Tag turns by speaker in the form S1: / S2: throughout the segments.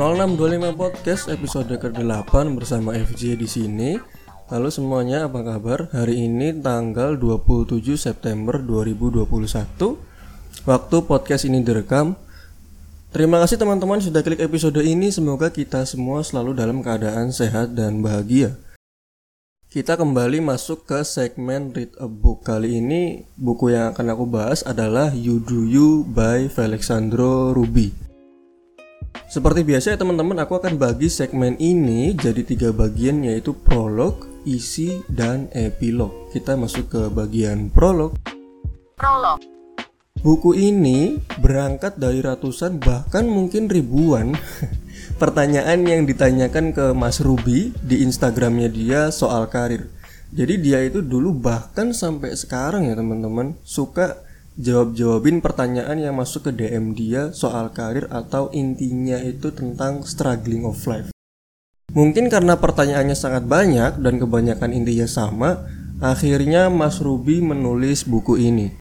S1: 0625 Podcast episode ke-8 bersama FJ di sini. Halo semuanya, apa kabar? Hari ini tanggal 27 September 2021. Waktu podcast ini direkam. Terima kasih teman-teman sudah klik episode ini. Semoga kita semua selalu dalam keadaan sehat dan bahagia. Kita kembali masuk ke segmen Read a Book. Kali ini buku yang akan aku bahas adalah You Do You by Felixandro Ruby. Seperti biasa ya teman-teman, aku akan bagi segmen ini jadi tiga bagian yaitu prolog, isi, dan epilog. Kita masuk ke bagian prolog.
S2: Prolog.
S1: Buku ini berangkat dari ratusan bahkan mungkin ribuan pertanyaan yang ditanyakan ke Mas Ruby di Instagramnya dia soal karir. Jadi dia itu dulu bahkan sampai sekarang ya teman-teman suka jawab-jawabin pertanyaan yang masuk ke DM dia soal karir atau intinya itu tentang struggling of life. Mungkin karena pertanyaannya sangat banyak dan kebanyakan intinya sama, akhirnya Mas Ruby menulis buku ini.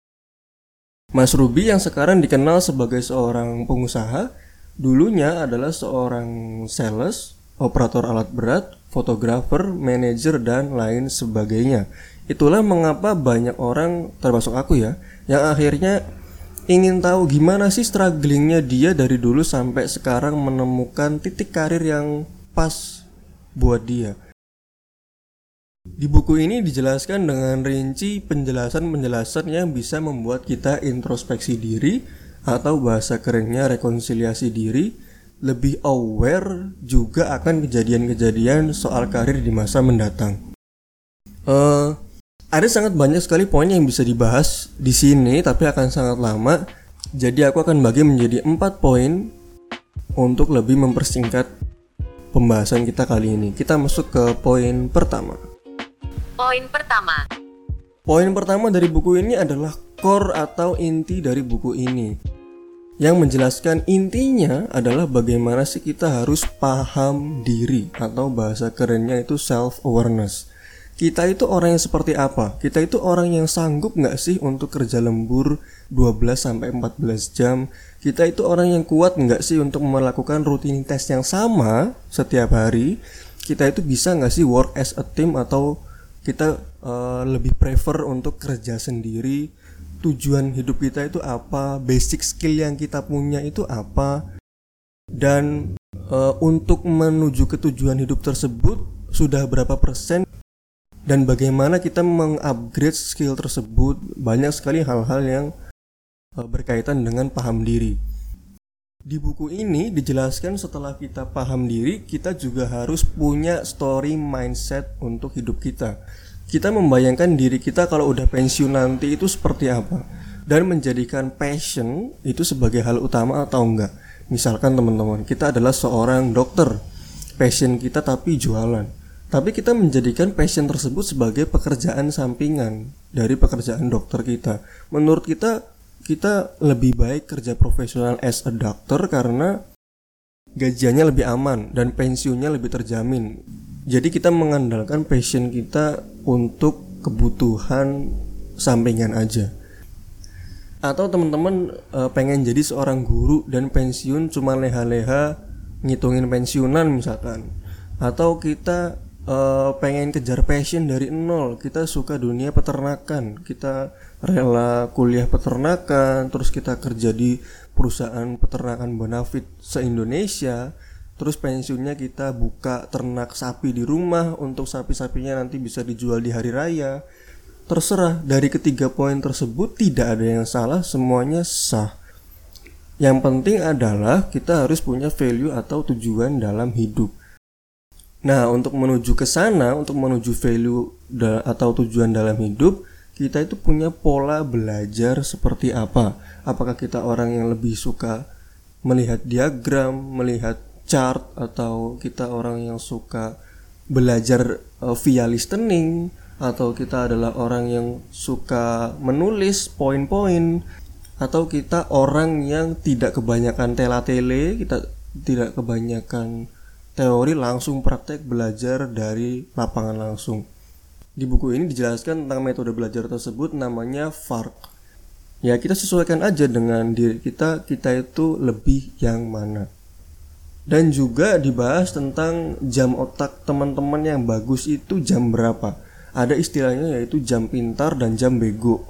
S1: Mas Ruby yang sekarang dikenal sebagai seorang pengusaha, dulunya adalah seorang sales, operator alat berat, fotografer, manajer, dan lain sebagainya. Itulah mengapa banyak orang, termasuk aku ya, yang akhirnya ingin tahu gimana sih strugglingnya dia dari dulu sampai sekarang menemukan titik karir yang pas buat dia. Di buku ini dijelaskan dengan rinci penjelasan-penjelasan yang bisa membuat kita introspeksi diri atau bahasa kerennya rekonsiliasi diri, lebih aware juga akan kejadian-kejadian soal karir di masa mendatang. Uh, ada sangat banyak sekali poin yang bisa dibahas di sini, tapi akan sangat lama. Jadi aku akan bagi menjadi empat poin untuk lebih mempersingkat pembahasan kita kali ini. Kita masuk ke poin pertama.
S2: Poin pertama.
S1: Poin pertama dari buku ini adalah core atau inti dari buku ini. Yang menjelaskan intinya adalah bagaimana sih kita harus paham diri atau bahasa kerennya itu self awareness kita itu orang yang seperti apa? Kita itu orang yang sanggup nggak sih untuk kerja lembur 12 sampai 14 jam? Kita itu orang yang kuat nggak sih untuk melakukan rutinitas yang sama setiap hari? Kita itu bisa nggak sih work as a team atau kita uh, lebih prefer untuk kerja sendiri? Tujuan hidup kita itu apa? Basic skill yang kita punya itu apa? Dan uh, untuk menuju ke tujuan hidup tersebut sudah berapa persen dan bagaimana kita mengupgrade skill tersebut banyak sekali hal-hal yang eh, berkaitan dengan paham diri. Di buku ini dijelaskan setelah kita paham diri, kita juga harus punya story mindset untuk hidup kita. Kita membayangkan diri kita kalau udah pensiun nanti itu seperti apa dan menjadikan passion itu sebagai hal utama atau enggak. Misalkan teman-teman, kita adalah seorang dokter. Passion kita tapi jualan tapi kita menjadikan passion tersebut sebagai pekerjaan sampingan dari pekerjaan dokter kita. Menurut kita, kita lebih baik kerja profesional as a doctor karena gajiannya lebih aman dan pensiunnya lebih terjamin. Jadi kita mengandalkan passion kita untuk kebutuhan sampingan aja. Atau teman-teman e, pengen jadi seorang guru dan pensiun cuma leha-leha ngitungin pensiunan misalkan. Atau kita uh, pengen kejar passion dari nol. Kita suka dunia peternakan. Kita rela kuliah peternakan terus kita kerja di perusahaan peternakan bonafit se Indonesia terus pensiunnya kita buka ternak sapi di rumah. Untuk sapi-sapinya nanti bisa dijual di hari raya. Terserah dari ketiga poin tersebut tidak ada yang salah semuanya sah. Yang penting adalah kita harus punya value atau tujuan dalam hidup Nah, untuk menuju ke sana, untuk menuju value atau tujuan dalam hidup, kita itu punya pola belajar seperti apa? Apakah kita orang yang lebih suka melihat diagram, melihat chart atau kita orang yang suka belajar uh, via listening atau kita adalah orang yang suka menulis poin-poin atau kita orang yang tidak kebanyakan tela-tele, kita tidak kebanyakan teori langsung praktek belajar dari lapangan langsung. Di buku ini dijelaskan tentang metode belajar tersebut namanya FARC. Ya kita sesuaikan aja dengan diri kita, kita itu lebih yang mana. dan juga dibahas tentang jam otak teman-teman yang bagus itu jam berapa. Ada istilahnya yaitu jam pintar dan jam bego.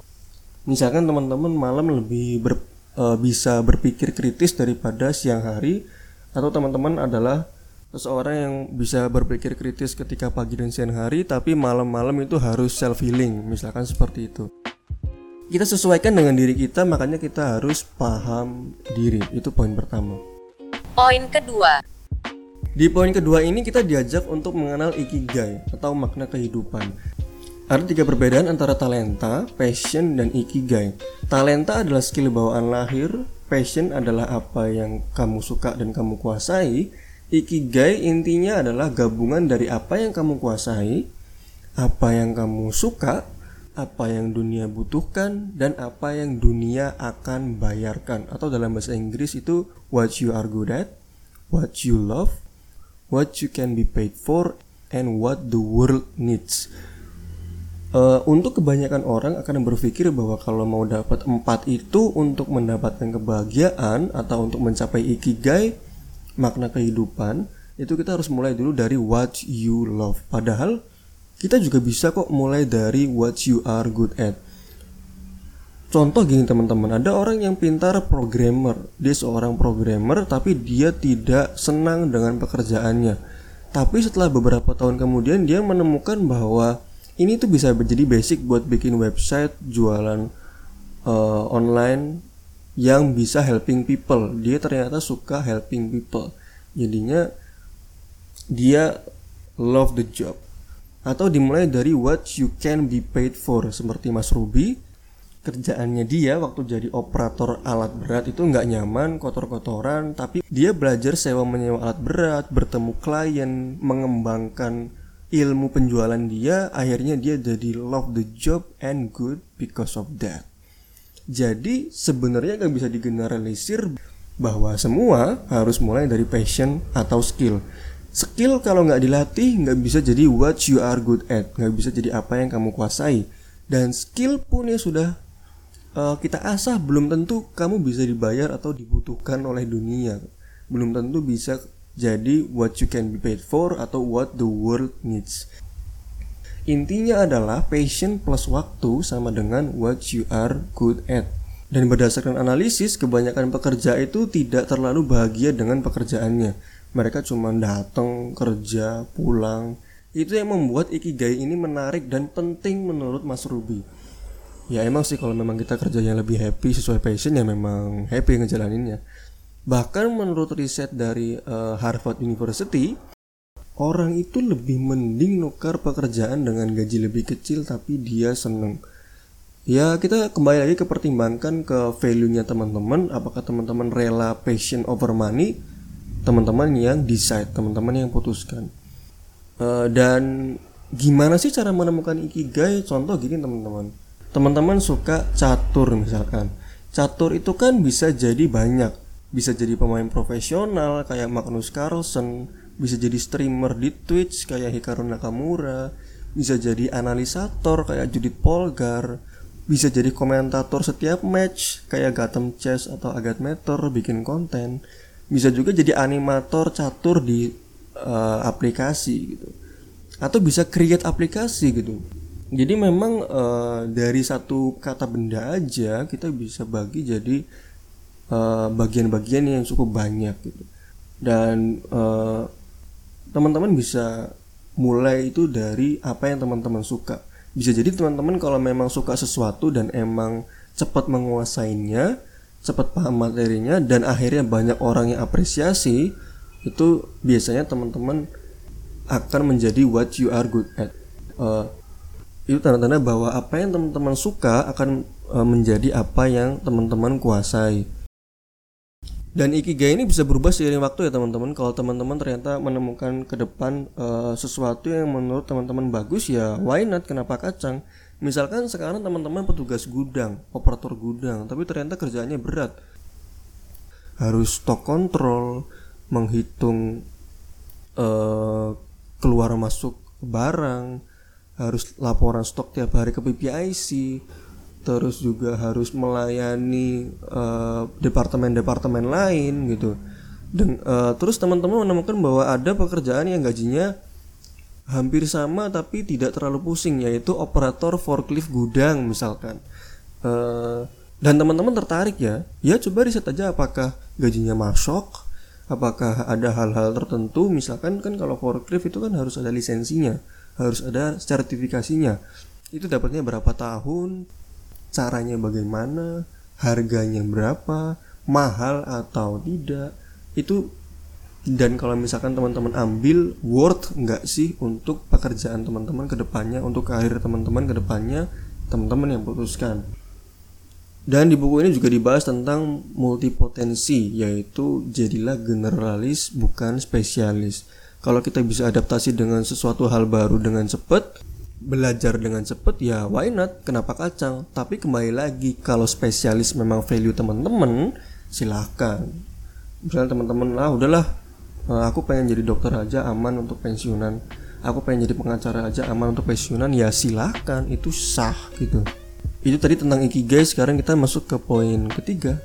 S1: Misalkan teman-teman malam lebih ber, e, bisa berpikir kritis daripada siang hari atau teman-teman adalah seseorang yang bisa berpikir kritis ketika pagi dan siang hari tapi malam-malam itu harus self healing misalkan seperti itu kita sesuaikan dengan diri kita makanya kita harus paham diri itu poin pertama
S2: Poin kedua.
S1: di poin kedua ini kita diajak untuk mengenal ikigai atau makna kehidupan ada tiga perbedaan antara talenta, passion, dan ikigai. Talenta adalah skill bawaan lahir, passion adalah apa yang kamu suka dan kamu kuasai, ikigai intinya adalah gabungan dari apa yang kamu kuasai, apa yang kamu suka, apa yang dunia butuhkan dan apa yang dunia akan bayarkan atau dalam bahasa Inggris itu what you are good at, what you love, what you can be paid for and what the world needs. Uh, untuk kebanyakan orang akan berpikir bahwa kalau mau dapat empat itu untuk mendapatkan kebahagiaan atau untuk mencapai ikigai makna kehidupan itu kita harus mulai dulu dari what you love. Padahal kita juga bisa kok mulai dari what you are good at. Contoh gini teman-teman, ada orang yang pintar programmer, dia seorang programmer tapi dia tidak senang dengan pekerjaannya. Tapi setelah beberapa tahun kemudian dia menemukan bahwa ini tuh bisa menjadi basic buat bikin website jualan uh, online yang bisa helping people. Dia ternyata suka helping people. Jadinya dia love the job. Atau dimulai dari what you can be paid for seperti Mas Ruby kerjaannya dia waktu jadi operator alat berat itu nggak nyaman, kotor-kotoran, tapi dia belajar sewa menyewa alat berat, bertemu klien, mengembangkan ilmu penjualan dia, akhirnya dia jadi love the job and good because of that. Jadi sebenarnya nggak bisa digeneralisir bahwa semua harus mulai dari passion atau skill. Skill kalau nggak dilatih nggak bisa jadi what you are good at, nggak bisa jadi apa yang kamu kuasai. Dan skill pun ya sudah uh, kita asah belum tentu kamu bisa dibayar atau dibutuhkan oleh dunia. Belum tentu bisa jadi what you can be paid for atau what the world needs. Intinya adalah passion plus waktu sama dengan what you are good at. Dan berdasarkan analisis, kebanyakan pekerja itu tidak terlalu bahagia dengan pekerjaannya. Mereka cuma datang, kerja, pulang. Itu yang membuat ikigai ini menarik dan penting menurut Mas Ruby. Ya emang sih kalau memang kita kerjanya lebih happy sesuai passion ya memang happy ngejalaninnya. Bahkan menurut riset dari uh, Harvard University, orang itu lebih mending nukar pekerjaan dengan gaji lebih kecil tapi dia seneng. Ya kita kembali lagi ke pertimbangkan ke value-nya teman-teman, apakah teman-teman rela passion over money, teman-teman yang decide, teman-teman yang putuskan. Uh, dan gimana sih cara menemukan ikigai? Contoh gini teman-teman. Teman-teman suka catur misalkan. Catur itu kan bisa jadi banyak bisa jadi pemain profesional kayak Magnus Carlsen, bisa jadi streamer di Twitch kayak Hikaru Nakamura, bisa jadi analisator kayak Judith Polgar, bisa jadi komentator setiap match kayak Gotham Chess atau Agat Meter bikin konten, bisa juga jadi animator catur di uh, aplikasi gitu, atau bisa create aplikasi gitu. Jadi memang uh, dari satu kata benda aja kita bisa bagi jadi Eh, bagian-bagian uh, yang cukup banyak gitu. Dan eh, teman-teman bisa mulai itu dari apa yang teman-teman suka. Bisa jadi teman-teman kalau memang suka sesuatu dan emang cepat menguasainya cepat paham materinya dan akhirnya banyak orang yang apresiasi itu biasanya teman-teman akan menjadi what you are good at. Uh, itu tanda-tanda bahwa apa yang teman-teman suka akan uh, menjadi apa yang teman-teman kuasai dan ikigai ini bisa berubah seiring waktu ya teman-teman. Kalau teman-teman ternyata menemukan ke depan uh, sesuatu yang menurut teman-teman bagus ya why not kenapa kacang? Misalkan sekarang teman-teman petugas gudang, operator gudang, tapi ternyata kerjaannya berat. Harus stok kontrol, menghitung uh, keluar masuk barang, harus laporan stok tiap hari ke PPIC, terus juga harus melayani eh, departemen-departemen lain gitu. Dan eh, terus teman-teman menemukan bahwa ada pekerjaan yang gajinya hampir sama tapi tidak terlalu pusing yaitu operator forklift gudang misalkan. Eh, dan teman-teman tertarik ya ya coba riset aja apakah gajinya masuk apakah ada hal-hal tertentu. Misalkan kan kalau forklift itu kan harus ada lisensinya harus ada sertifikasinya. Itu dapatnya berapa tahun caranya bagaimana harganya berapa mahal atau tidak. Itu dan kalau misalkan teman-teman ambil worth nggak sih untuk pekerjaan teman-teman ke depannya untuk karir teman-teman ke depannya teman-teman yang putuskan. Dan di buku ini juga dibahas tentang multipotensi yaitu jadilah generalis bukan spesialis. Kalau kita bisa adaptasi dengan sesuatu hal baru dengan cepat belajar dengan cepat ya why not? Kenapa kacang tapi kembali lagi kalau spesialis memang value teman-teman silahkan. Misalnya teman-teman lah udahlah eh, aku pengen jadi dokter aja aman untuk pensiunan. Aku pengen jadi pengacara aja aman untuk pensiunan. Ya silahkan itu sah gitu. Itu tadi tentang ikigai sekarang kita masuk ke poin ketiga.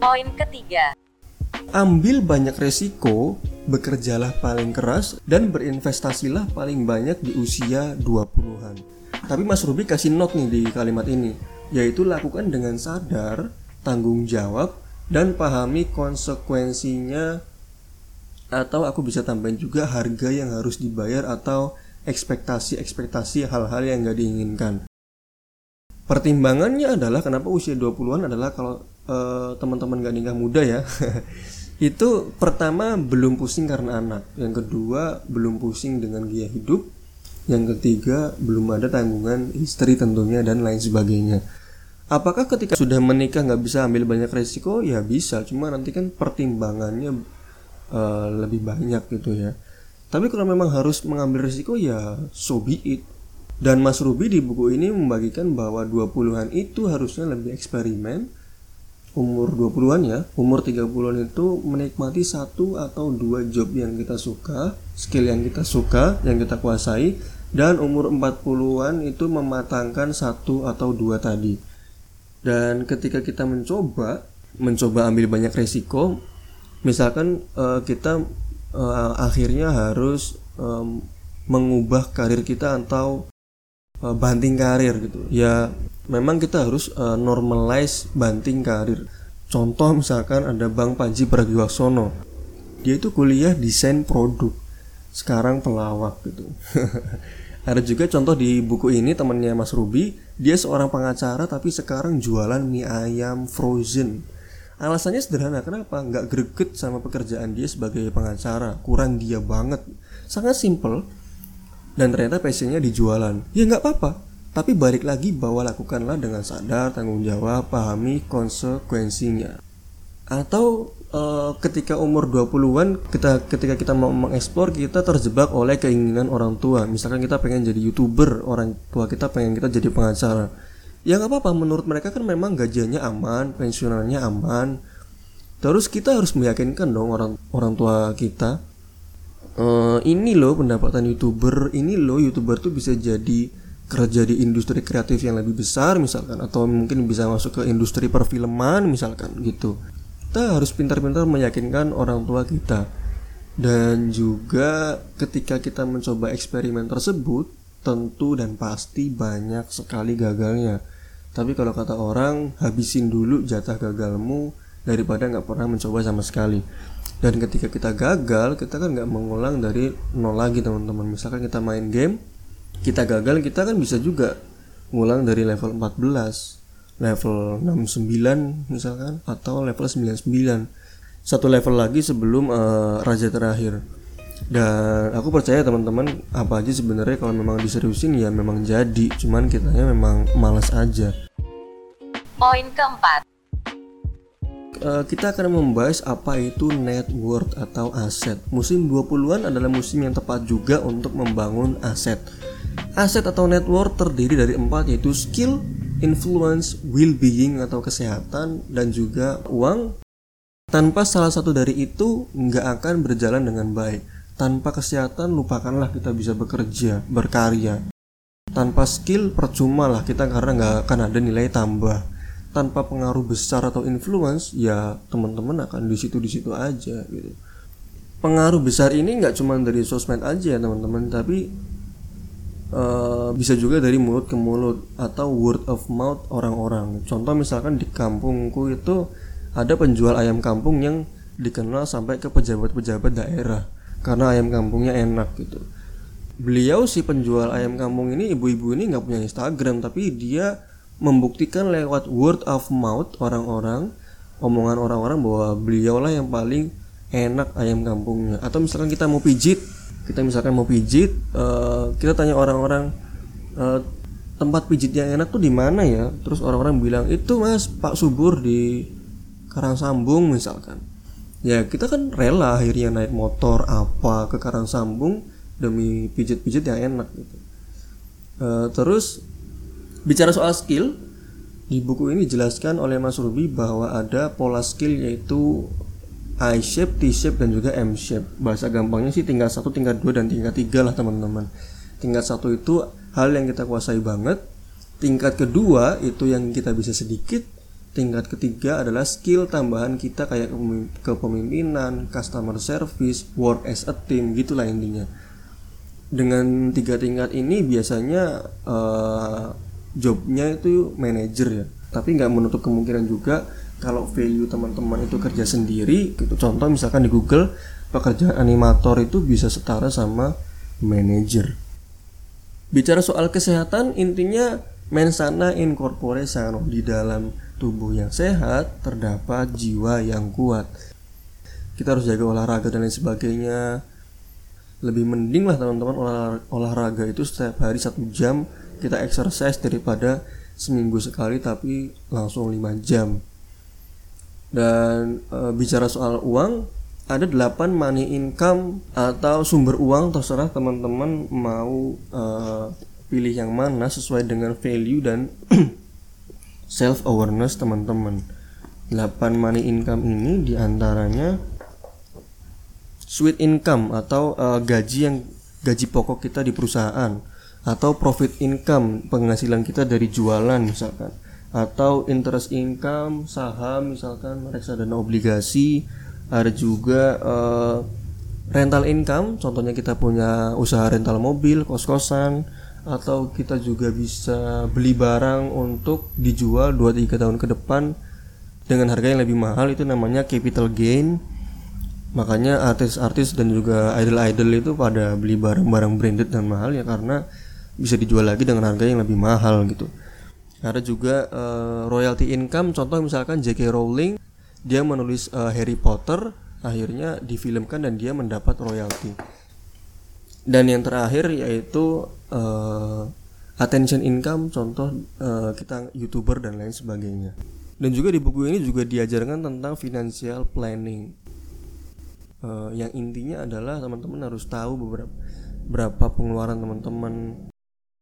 S2: Poin ketiga.
S1: Ambil banyak resiko bekerjalah paling keras dan berinvestasilah paling banyak di usia 20-an tapi Mas Ruby kasih note nih di kalimat ini yaitu lakukan dengan sadar tanggung jawab dan pahami konsekuensinya atau aku bisa tambahin juga harga yang harus dibayar atau ekspektasi-ekspektasi hal-hal yang gak diinginkan. Pertimbangannya adalah kenapa usia 20-an adalah kalau eh, teman-teman gak nikah muda ya itu pertama belum pusing karena anak. Yang kedua belum pusing dengan gaya hidup. Yang ketiga belum ada tanggungan istri tentunya dan lain sebagainya. Apakah ketika sudah menikah nggak bisa ambil banyak resiko? Ya bisa. Cuma nanti kan pertimbangannya eh, lebih banyak gitu ya. Tapi kalau memang harus mengambil resiko ya so be it. Dan Mas Ruby di buku ini membagikan bahwa 20-an itu harusnya lebih eksperimen umur 20-an ya. Umur 30-an itu menikmati satu atau dua job yang kita suka skill yang kita suka yang kita kuasai dan umur 40-an itu mematangkan satu atau dua tadi. Dan ketika kita mencoba mencoba ambil banyak resiko misalkan eh, kita eh, akhirnya harus em, mengubah karir kita atau uh, banting karir gitu. Ya memang kita harus uh, normalize banting karir. Contoh misalkan ada Bang Panji Pragiwaksono. Dia itu kuliah desain produk. Sekarang pelawak gitu. Ada juga contoh di buku ini temannya Mas Ruby. Dia seorang pengacara tapi sekarang jualan mie ayam frozen. Alasannya sederhana kenapa? Nggak greget sama pekerjaan dia sebagai pengacara. Kurang dia banget. Sangat simple. Dan ternyata passionnya di jualan. Ya nggak apa-apa tapi balik lagi bahwa lakukanlah dengan sadar tanggung jawab pahami konsekuensinya. Atau eh, ketika umur 20-an kita ketika kita mau mengeksplor kita terjebak oleh keinginan orang tua. Misalkan kita pengen jadi youtuber orang tua kita pengen kita jadi pengacara. Ya nggak apa-apa menurut mereka kan memang gajiannya aman pensiunannya aman. Terus kita harus meyakinkan dong orang orang tua kita eh, ini loh pendapatan youtuber ini loh youtuber tuh bisa jadi kerja di industri kreatif yang lebih besar misalkan atau mungkin bisa masuk ke industri perfilman misalkan gitu. Kita harus pintar-pintar meyakinkan orang tua kita. Dan juga ketika kita mencoba eksperimen tersebut tentu dan pasti banyak sekali gagalnya. Tapi kalau kata orang habisin dulu jatah gagalmu daripada nggak pernah mencoba sama sekali. Dan ketika kita gagal kita kan nggak mengulang dari nol lagi teman-teman. Misalkan kita main game kita gagal kita kan bisa juga ngulang dari level 14 level 69 misalkan atau level 99 satu level lagi sebelum eh, raja terakhir. Dan aku percaya teman-teman apa aja sebenarnya kalau memang diseriusin ya memang jadi. Cuman kitanya memang malas aja.
S2: Poin keempat.
S1: Eh, kita akan membahas apa itu net worth atau aset. Musim 20-an adalah musim yang tepat juga untuk membangun aset. Aset atau net worth terdiri dari empat yaitu skill, influence, well-being atau kesehatan, dan juga uang. Tanpa salah satu dari itu nggak akan berjalan dengan baik. Tanpa kesehatan lupakanlah kita bisa bekerja, berkarya. Tanpa skill percuma lah kita karena nggak akan ada nilai tambah tanpa pengaruh besar atau influence ya teman-teman akan di situ di situ aja gitu. Pengaruh besar ini nggak cuma dari sosmed aja ya teman-teman tapi uh, bisa juga dari mulut ke mulut atau word of mouth orang-orang. Contoh misalkan di kampungku itu ada penjual ayam kampung yang dikenal sampai ke pejabat-pejabat daerah karena ayam kampungnya enak gitu. Beliau si penjual ayam kampung ini ibu-ibu ini nggak punya Instagram tapi dia membuktikan lewat word of mouth orang-orang omongan orang-orang bahwa beliau lah yang paling enak ayam kampungnya. Atau misalkan kita mau pijit kita misalkan mau pijit uh, kita tanya orang-orang uh, tempat pijit yang enak tuh di mana ya? Terus orang-orang bilang itu mas Pak Subur di Karangsambung misalkan. Ya kita kan rela akhirnya naik motor apa ke Karangsambung demi pijit-pijit yang enak gitu. Uh, terus bicara soal skill di buku ini dijelaskan oleh Mas Ruby bahwa ada pola skill yaitu I shape, T shape dan juga M shape. Bahasa gampangnya sih tingkat satu, tingkat dua dan tingkat tiga lah teman-teman. Tingkat satu itu hal yang kita kuasai banget. Tingkat kedua itu yang kita bisa sedikit. Tingkat ketiga adalah skill tambahan kita kayak kepemimpinan, customer service, work as a team gitulah intinya dengan tiga tingkat ini biasanya uh, jobnya itu manajer ya. Tapi nggak menutup kemungkinan juga kalau value teman-teman itu kerja sendiri gitu. Contoh misalkan di Google pekerjaan animator itu bisa setara sama manajer. Bicara soal kesehatan intinya mensana incorpore sano di dalam tubuh yang sehat terdapat jiwa yang kuat. Kita harus jaga olahraga dan lain sebagainya. Lebih mending lah teman-teman olah, olahraga itu setiap hari satu jam kita exercise daripada seminggu sekali tapi langsung 5 jam. Dan e, bicara soal uang ada 8 money income atau sumber uang terserah teman-teman mau e, pilih yang mana sesuai dengan value dan self awareness teman-teman. 8 money income ini di antaranya sweet income atau uh, gaji yang gaji pokok kita di perusahaan atau profit income penghasilan kita dari jualan misalkan. Atau interest income saham misalkan reksadana obligasi. Ada juga uh, rental income contohnya kita punya usaha rental mobil kos-kosan. Atau kita juga bisa beli barang untuk dijual 2-3 tahun ke depan dengan harga yang lebih mahal. Itu namanya capital gain. Makanya artis-artis dan juga idol-idol itu pada beli barang-barang branded dan mahal ya karena bisa dijual lagi dengan harga yang lebih mahal gitu. Ada juga uh, royalty income contoh misalkan J.K. Rowling dia menulis uh, Harry Potter akhirnya difilmkan dan dia mendapat royalty. Dan yang terakhir yaitu uh, attention income contoh uh, kita youtuber dan lain sebagainya. Dan juga di buku ini juga diajarkan tentang financial planning. Uh, yang intinya adalah teman-teman harus tahu beberapa berapa pengeluaran teman-teman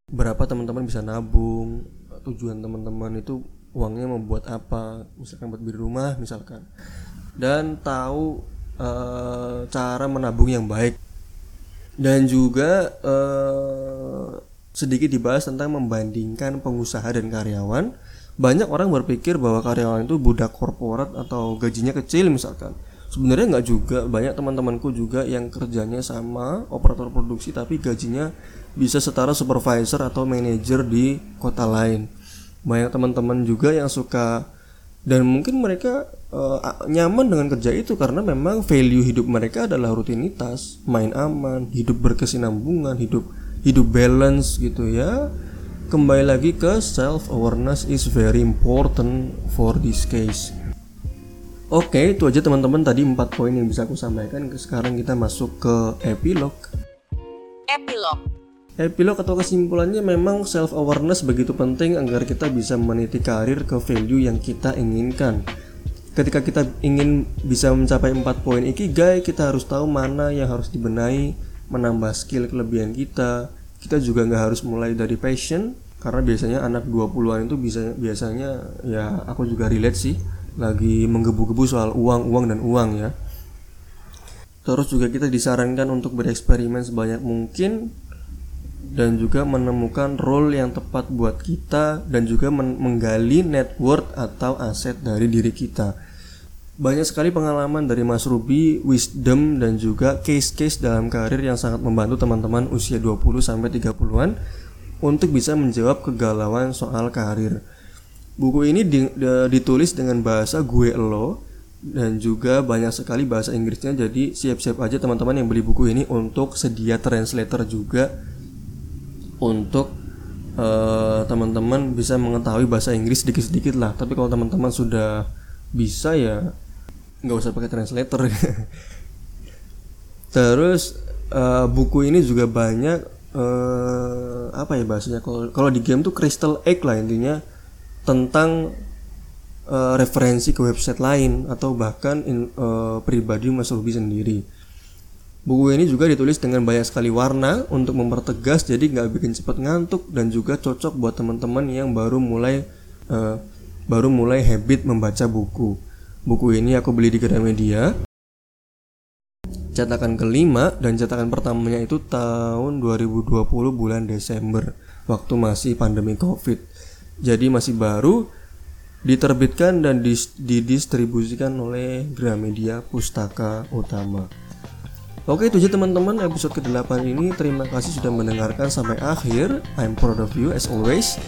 S1: berapa teman-teman bisa nabung tujuan teman-teman itu uangnya membuat apa misalkan buat beli rumah misalkan. Dan tahu uh, cara menabung yang baik. Dan juga uh, sedikit dibahas tentang membandingkan pengusaha dan karyawan. Banyak orang berpikir bahwa karyawan itu budak korporat atau gajinya kecil misalkan sebenarnya nggak juga. Banyak teman-temanku juga yang kerjanya sama operator produksi tapi gajinya bisa setara supervisor atau manajer di kota lain. Banyak teman-teman juga yang suka dan mungkin mereka uh, nyaman dengan kerja itu karena memang value hidup mereka adalah rutinitas main aman hidup berkesinambungan hidup hidup balance gitu ya. Kembali lagi ke self awareness is very important for this case Oke, itu aja teman-teman tadi empat poin yang bisa aku sampaikan. Sekarang kita masuk ke epilog.
S2: Epilog.
S1: Epilog atau kesimpulannya memang self awareness begitu penting agar kita bisa meniti karir ke value yang kita inginkan. Ketika kita ingin bisa mencapai empat poin ikigai, kita harus tahu mana yang harus dibenahi, menambah skill kelebihan kita. Kita juga nggak harus mulai dari passion karena biasanya anak 20-an itu bisa biasanya ya aku juga relate sih lagi menggebu-gebu soal uang, uang dan uang ya. Terus juga kita disarankan untuk bereksperimen sebanyak mungkin dan juga menemukan role yang tepat buat kita dan juga men- menggali network atau aset dari diri kita. Banyak sekali pengalaman dari Mas Ruby, wisdom dan juga case-case dalam karir yang sangat membantu teman-teman usia 20 sampai 30-an untuk bisa menjawab kegalauan soal karir. Buku ini di- de- ditulis dengan bahasa gue lo dan juga banyak sekali bahasa Inggrisnya jadi siap-siap aja teman-teman yang beli buku ini untuk sedia translator juga untuk eh, teman-teman bisa mengetahui bahasa Inggris sedikit-sedikit lah. Tapi kalau teman-teman sudah bisa ya nggak usah pakai translator. Terus eh, buku ini juga banyak eh, apa ya bahasanya? Kalau kalau di game tuh crystal egg lah intinya tentang eh, referensi ke website lain atau bahkan in- eh, pribadi Mas Ruby sendiri. Buku ini juga ditulis dengan banyak sekali warna untuk mempertegas jadi nggak bikin cepat ngantuk dan juga cocok buat teman-teman yang baru mulai eh, baru mulai habit membaca buku. Buku ini aku beli di Gramedia. Cetakan kelima dan cetakan pertamanya itu tahun 2020 bulan Desember waktu masih pandemi Covid. Jadi masih baru diterbitkan dan dis- didistribusikan oleh Gramedia Pustaka Utama. Oke itu aja teman-teman episode ke-8 ini. Terima kasih sudah mendengarkan sampai akhir. I'm proud of you as always.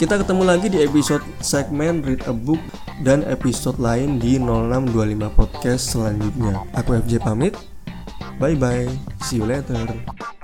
S1: Kita ketemu lagi di episode segmen Read a Book Dan episode lain di 0625 Podcast selanjutnya. Aku FJ pamit. Bye bye See you later